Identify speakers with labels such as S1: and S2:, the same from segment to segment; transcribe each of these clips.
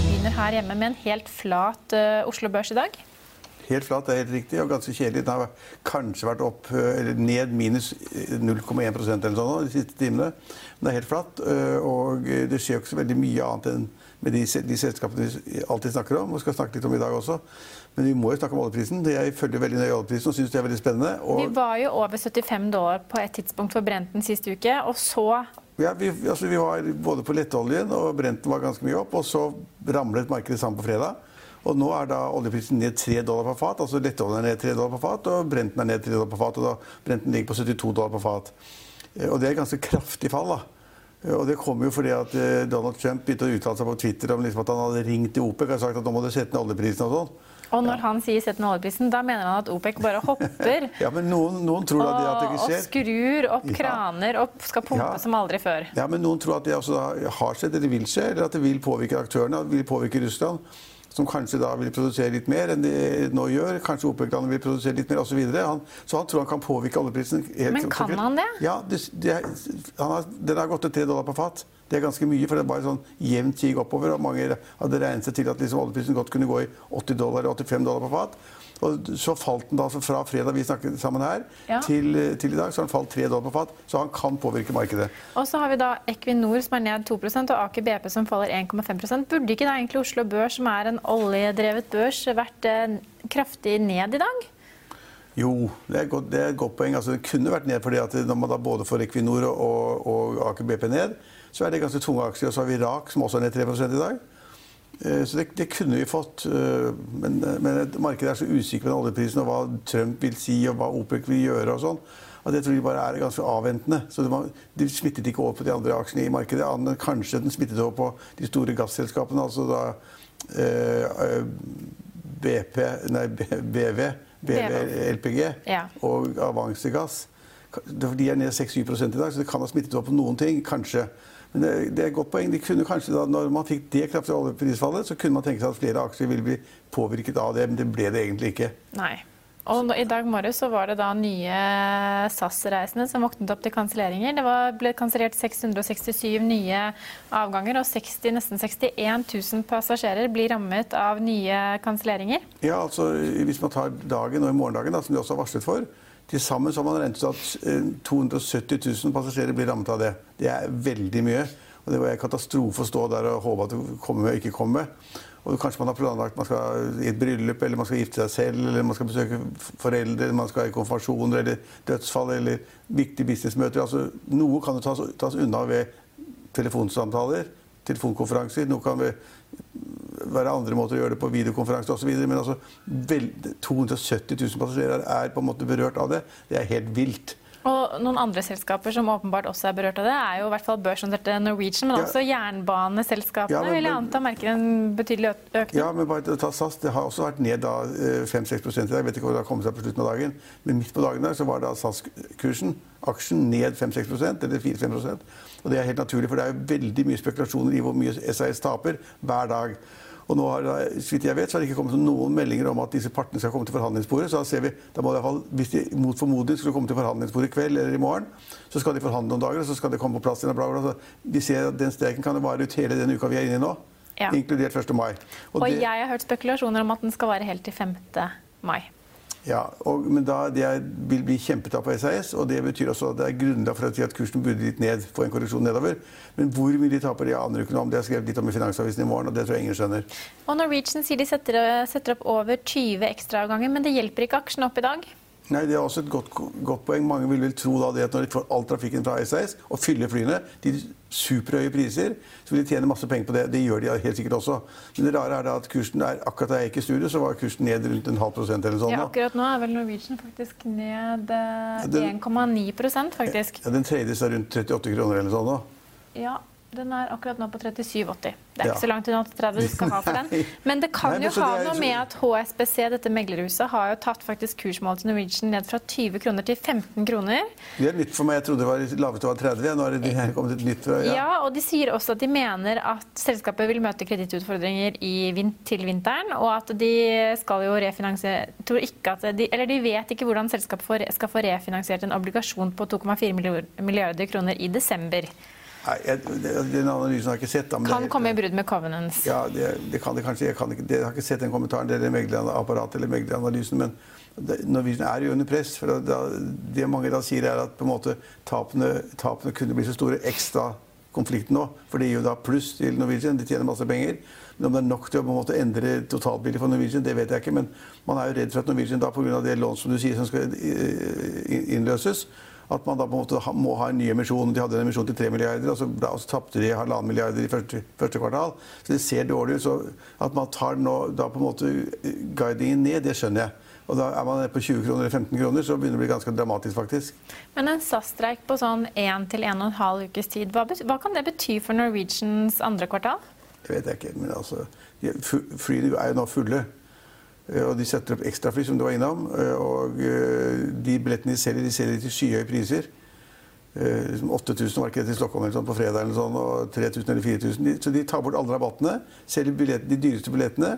S1: begynner her hjemme med en helt flat eh, Oslo Børs i dag.
S2: Helt flat, er helt riktig, og ganske kjedelig. Den har kanskje vært opp, eh, eller ned minus 0,1% eller sånn de siste timene. Men det er helt flatt, eh, og det skjer jo ikke så veldig mye annet enn med de, de selskapene vi alltid snakker om, og skal snakke litt om i dag også. Men vi må jo snakke om oljeprisen. Jeg følger veldig nøye oljeprisen og syns det er veldig spennende. Og
S1: Vi var jo over 75 dollar på et tidspunkt for Brenten siste uke, og så
S2: ja, vi, altså, vi var både på lettoljen og Brenten var ganske mye opp, og så ramlet markedet sammen på fredag. Og nå er da oljeprisen ned 3 dollar på fat. altså Lettoljen er ned 3 dollar på fat, og Brenten er ned 3 dollar på fat. og da Brenten ligger på 72 dollar på fat. Eh, Og det er et ganske kraftig fall. da. Eh, Og det kom jo fordi at eh, Donald Trump begynte å uttale seg på Twitter om liksom at han hadde ringt til OPEC og sagt at nå må du sette ned oljeprisen og sånn.
S1: Og når han sier 'sett ned oljeprisen', da mener han at OPEC bare hopper
S2: Ja, men noen, noen tror det, at det
S1: og,
S2: skjer.
S1: og skrur opp
S2: Ja.
S1: kraner og skal pumpe
S2: Ja.
S1: som aldri før.
S2: Ja, men noen tror at det også har skjedd, eller vil skje, eller at det vil påvirke aktørene, vil påvirke Russland, som kanskje da vil produsere litt mer enn de nå gjør. Kanskje OPEC-landene vil produsere litt mer, osv. Så, han, så han tror han kan påvirke oljeprisen.
S1: Men kan
S2: konkret.
S1: han det?
S2: Ja, det, det han har, den har gått til 3 dollar på fat. Det er ganske mye, for det er bare sånn jevnt tig oppover. og Mange hadde regnet seg til at liksom oljeprisen godt kunne gå i 80 dollar eller 85 dollar på fat. Og så falt den da altså fra fredag vi snakket sammen her,
S1: Ja.
S2: til, til i dag, så har den falt 3 dollar på fat. Så han kan påvirke markedet.
S1: Og så har vi da Equinor som er ned 2 og Aker BP som faller 1,5% Burde ikke da egentlig Oslo Børs, som er en oljedrevet børs, vært eh, kraftig ned i dag?
S2: Jo, det er, godt, det er et godt poeng. Altså, det kunne vært ned fordi at når man da både får Equinor og, og Aker BP ned, så er det ganske tunge aksjer. Og så har vi Irak, som også er ned 3 i dag. Eh, Så det, det kunne vi fått. eh, Men, men markedet er så usikker på oljeprisen og hva Trump vil si og hva OPEC vil gjøre og sånn. At jeg tror de bare er ganske avventende. Så det var, De smittet ikke over på de andre aksjene i markedet. annet Kanskje den smittet over på de store gasselskapene. altså da eh, eh, BP, nei, BV, BV LPG
S1: Ja.
S2: og Avansegass. De er ned 6-7 i dag, så det kan ha smittet over på noen ting. Kanskje. Men det, det er et godt poeng. De kunne kanskje da, når man fikk det kraftige oljeprisfallet, så kunne man tenke seg at flere aksjer ville bli påvirket av det, men det ble det egentlig ikke.
S1: Nei. Og I dag morges så var det da nye SAS-reisende som våknet opp til kanselleringer. Det var, ble kansellert 667 nye avganger, og 60, nesten 61 000 passasjerer blir rammet av nye kanselleringer.
S2: Ja, altså Hvis man tar dagen og i morgendagen, da, som de også har varslet for, til sammen har man regnet ut at eh, 270 000 passasjerer blir rammet av det. Det er veldig mye. Og det var en katastrofe å stå der og håpe at det kommer med og ikke kommer. Og kanskje man har planlagt man skal i et bryllup, eller man skal gifte seg selv, eller man skal besøke foreldre, eller man skal i konfirmasjoner eller dødsfall eller viktige businessmøter. Altså, noe kan jo tas, tas unna ved telefonsamtaler, telefonkonferanser. Noe kan ved være andre måter å gjøre det på, videokonferanse osv. Men altså, vel, 270 000 passasjerer er på en måte berørt av det. Det er helt vilt.
S1: Og noen andre selskaper som åpenbart også er berørt av det, er jo i hvert fall børsnoterte Norwegian, men
S2: Ja.
S1: også jernbaneselskapene
S2: Ja, men-
S1: vil jeg anta merker en betydelig økning.
S2: Ja, men bare ta SAS, Det har også vært ned da 5-6 i dag. Jeg vet ikke hvor det har kommet seg på slutten av dagen. Men midt på dagen der så var da SAS-kursen, aksjen, ned 5-6% eller 4-5% Og det er helt naturlig, for det er jo veldig mye spekulasjoner i hvor mye SAS taper hver dag. Og nå har, det- så vidt jeg vet, så har det ikke kommet noen meldinger om at disse partene skal komme til forhandlingsbordet. Så da ser vi, da må det i fall, Hvis de mot formodning skulle komme til forhandlingsbordet i kveld eller i morgen, så skal de forhandle noen dager, og så skal det komme på plass. igjen, og Bla, bla, bla. Vi ser at Den streiken kan vare ut hele den uka vi er inne i nå,
S1: Ja.
S2: inkludert 1. mai.
S1: Og
S2: det-
S1: jeg har hørt spekulasjoner om at den skal vare helt til 5. mai.
S2: Ja, og, men da, det vil bli kjempetap på SAS, og det betyr også at det er grunnlag for å si at kursen burde litt ned, få en korreksjon nedover. Men hvor mye de taper, det aner ikke noe om. Det har skrevet litt om i Finansavisen i morgen, og det tror jeg ingen skjønner.
S1: Og Norwegian sier de setter, setter opp over 20 ekstraavganger, men det hjelper ikke aksjen opp i dag.
S2: Nei, Det er også et godt, godt, poeng. Mange vil vel tro da det at når de får all trafikken fra SAS og fyller flyene til superhøye priser, så vil de tjene masse penger på det. Det gjør de helt sikkert også. Men det rare er da at kursen er, akkurat da jeg gikk i studio, så var kursen ned rundt en halv prosent eller sånn.
S1: Ja, akkurat nå er vel Norwegian faktisk ned 1,9% faktisk.
S2: Ja, den trades rundt 38 kroner eller sånn nå.
S1: Ja, den er akkurat nå på 37,80. Det er ja. ikke så langt unna 38 du skal ha for den. Men det kan Nei, jo ha noe med at HSBC, dette meglerhuset, har jo tatt faktisk kursmålet til Norwegian ned fra 20 kroner til 15 kroner.
S2: Det er nytt for meg. Jeg trodde det var laveste var 30. Nå har det kommet et nytt
S1: ja. ja, og de sier også at de mener at selskapet vil møte kredittutfordringer til vinteren, og at de skal jo refinansiere tror ikke at de, Eller de vet ikke hvordan selskapet skal få refinansiert en obligasjon på 2,4 milliarder kroner i desember.
S2: Nei, jeg, Den analysen har jeg ikke sett.
S1: kan det, komme i brudd med Covenants?
S2: Ja, det, det, kan det kanskje. Jeg, kan ikke, jeg har ikke sett den kommentaren det er meglerapparatet eller megleranalysen. Men Norwegian er jo under press. for da, Det mange da sier, er at måte tapene, tapene kunne bli så store. Ekstra konflikten nå. For det gir jo da pluss til Norwegian. De tjener masse penger. Men om det er nok til å på en måte endre totalbildet for Norwegian, det vet jeg ikke. Men man er jo redd for at Norwegian da pga. det lån som du sier som skal eh, innløses, at man da på en måte må ha en ny emisjon. De hadde en emisjon til 3 milliarder, og så, da, så tapte de halvannen milliarder i første, første, kvartal. Så det ser dårlig ut. Så at man tar nå, da på en måte guidingen ned, det skjønner jeg. Og da er man nede på 20 kroner eller 15 kroner, så begynner det å bli ganske dramatisk, faktisk.
S1: Men en SAS-streik på sånn 1 til 1 12 ukes tid, hva, hva kan det bety for Norwegians andre kvartal?
S2: Det vet jeg ikke. Men altså, flyene er jo nå fulle. Eh, og de setter opp ekstrafly, som du var innom. Eh, og eh, de billettene de selger, de selger til skyhøye priser. 8000 liksom var ikke det til Stockholm eller sånn, på fredag, eller sånn, og 3000 eller 4000. Så de tar bort alle rabattene, selger de dyreste billettene.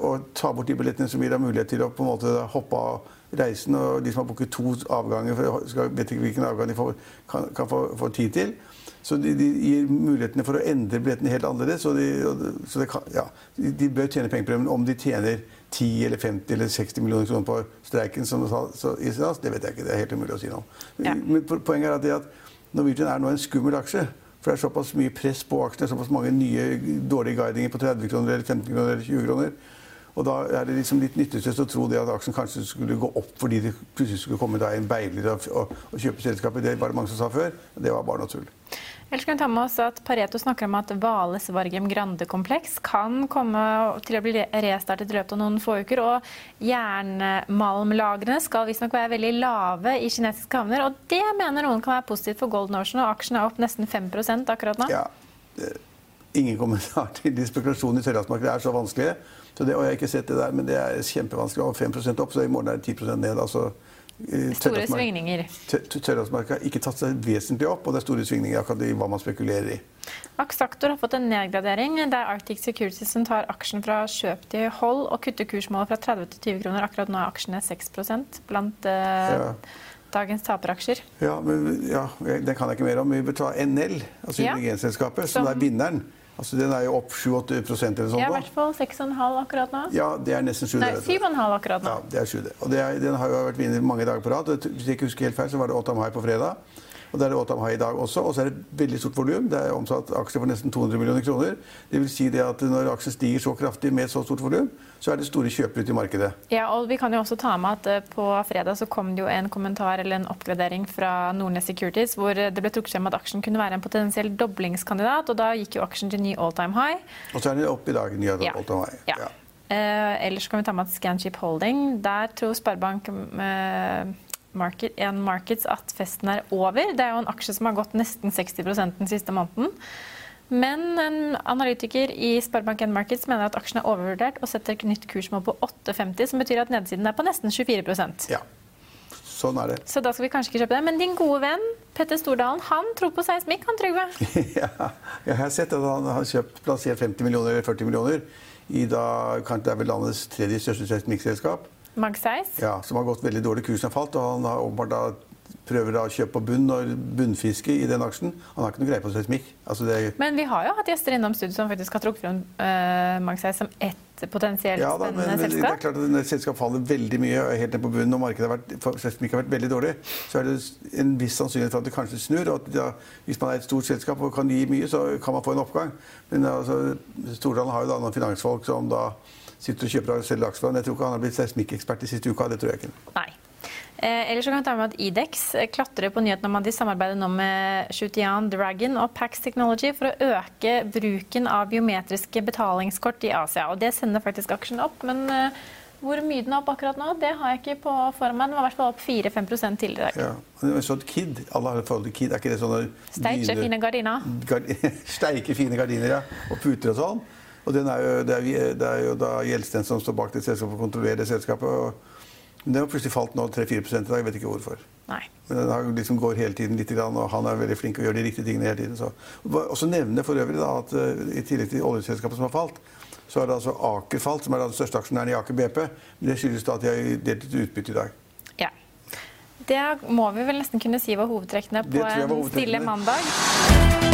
S2: Og tar bort de billettene som gir deg mulighet til å på en måte hoppe av reisen. Og de som har booket to avganger, for vet ikke hvilken avgang de får, kan, kan få, få tid til. Så de, de, gir mulighetene for å endre billettene helt annerledes. Så, de, så kan, ja, de, bør tjene penger på det. Men om de tjener 10 eller 50 eller 60 millioner kroner på streiken, som så, i det vet jeg ikke. Det er helt umulig å si noe om. Ja. Men poenget er at, det at Norwegian er nå en skummel aksje. For det er såpass mye press på aksjene, såpass mange nye dårlige guidinger på 30 kroner eller 15 kroner eller 20 kroner. Og da er det liksom litt nytteløst å tro det at aksjen kanskje skulle gå opp fordi det plutselig skulle komme en beiler og, og, og, kjøpe selskapet. Det var det mange som sa før. Det var bare noe tull.
S1: Ellers kan vi ta med oss at Pareto snakker om at Vales Vargem Grande-kompleks kan komme til å bli restartet i løpet av noen få uker. Og jernmalmlagrene skal visstnok være veldig lave i kinesiske havner. Og det mener noen kan være positivt for Golden Ocean, og aksjen er opp nesten 5 akkurat nå.
S2: Ja, ingen kommentar til de spekulasjonene i sørlandsmarkedet er så vanskelige. Så det, og jeg har ikke sett det der, men det er kjempevanskelig. Og 5% opp, så i morgen er det 10 ned. altså
S1: Store svingninger.
S2: Tørrlandsmarka har ikke tatt seg vesentlig opp, og det er store svingninger i hva man spekulerer i.
S1: Aksaktor har fått en nedgradering. Det er Arctic Securities som tar aksjen fra kjøp til hold og kutter kursmålet fra 30 til 20 kroner. Akkurat nå er aksjene 6 blant uh, ja. dagens taperaksjer.
S2: Ja, men ja, den kan jeg ikke mer om. Vi bør ta NL, altså ja. hydrogenselskapet, som, som er vinneren. Altså, Den er jo opp 7-8 eller sånt.
S1: Ja, i hvert fall 6,5 akkurat nå.
S2: Ja, det er nesten 7
S1: Nei, 7,5 akkurat nå.
S2: Ja, det er 7 Og er, Den har jo vært vinner mange dager på rad. Hvis jeg ikke husker helt feil, så var det 8. mai på fredag. Og Det er det Otam har i dag også. Og så er det veldig stort volum. Det er omsatt aksjer for nesten 200 millioner kroner. Det vil si det at når aksjen stiger så kraftig med et så stort volum, så er det store kjøpere ute i markedet.
S1: Ja, og vi kan jo også ta med at eh, På fredag så kom det jo en kommentar eller en oppgradering fra Nordnes Securities hvor det ble trukket frem at aksjen kunne være en potensiell doblingskandidat. og Da gikk jo aksjen til ny all time high.
S2: Og så er den opp i dag. ny all time high.
S1: Ja. ja. Eh, ellers kan vi ta med at Scanship Holding, der tror Sparebank eh, Market, en Markets at festen er over. Det er jo en aksje som har gått nesten 60 den siste måneden. Men en analytiker i Sparebank1 Markets mener at aksjen er overvurdert og setter et nytt kursmål på 8,50, som betyr at nedsiden er på nesten 24%
S2: Ja, sånn er det.
S1: Så da skal vi kanskje ikke kjøpe det. Men din gode venn Petter Stordalen, han tror på seismikk, han Trygve?
S2: ja, jeg har sett at han har kjøpt, plassert 50 millioner eller 40 millioner i da, kanskje det er vel landets tredje største seismikkselskap.
S1: Magseis?
S2: Ja, som har gått veldig dårlig. Kursen har falt, og han har åpenbart da prøver å kjøpe på bunn og bunnfiske i den aksjen. Han har ikke noe greie på seismikk. Altså det,
S1: Men vi har jo hatt gjester innom studio som faktisk har trukket frem uh, Magseis som ett potensielt
S2: ja, da, men,
S1: spennende
S2: men det er klart at når et selskap faller veldig mye, helt ned på bunnen, og markedet har vært, seismikk har vært veldig dårlig, så er det en viss sannsynlighet for at det kanskje snur. og at da, Hvis man er et stort selskap og kan gi mye, så kan man få en oppgang. Men altså, Stordalen har jo da noen finansfolk som da sitter og kjøper og selger aksjer. Men jeg tror ikke han har blitt seismikkekspert de siste uka. Det tror jeg ikke.
S1: Nei. Eh, ellers så kan vi ta med at Idex eh, klatrer på nyheten om at de samarbeider nå med Shutian Dragon og Pax Technology for å øke bruken av biometriske betalingskort i Asia. Og det sender faktisk aksjen opp. Men eh, hvor mye den er opp akkurat nå, det har jeg ikke på foran meg. Den var i hvert fall opp 4-5 tidligere i dag.
S2: Ja. Så et Kid, alle har et forhold til Kid. Er ikke det sånne Steike
S1: fine gardiner.
S2: Gard Steike fine gardiner, ja. Og puter og sånn. Og den er jo, det, er, vi- det er jo da Gjelsten som står bak det selskapet og kontrollerer det selskapet. Og, den har plutselig falt nå 3-4 i dag. Jeg vet ikke hvorfor.
S1: Nei.
S2: Men den har liksom går hele tiden litt, og han er veldig flink og gjør de riktige tingene hele tiden. Så. Og også nevne for øvrig da, at eh, i tillegg til oljeselskapet som har falt, så har det altså Aker falt, som er den største aksjonæren i Aker BP. Men det skyldes da at de har delt ut utbytte i dag.
S1: Ja. Det må vi vel nesten kunne si var hovedtrekkene på en stille mandag.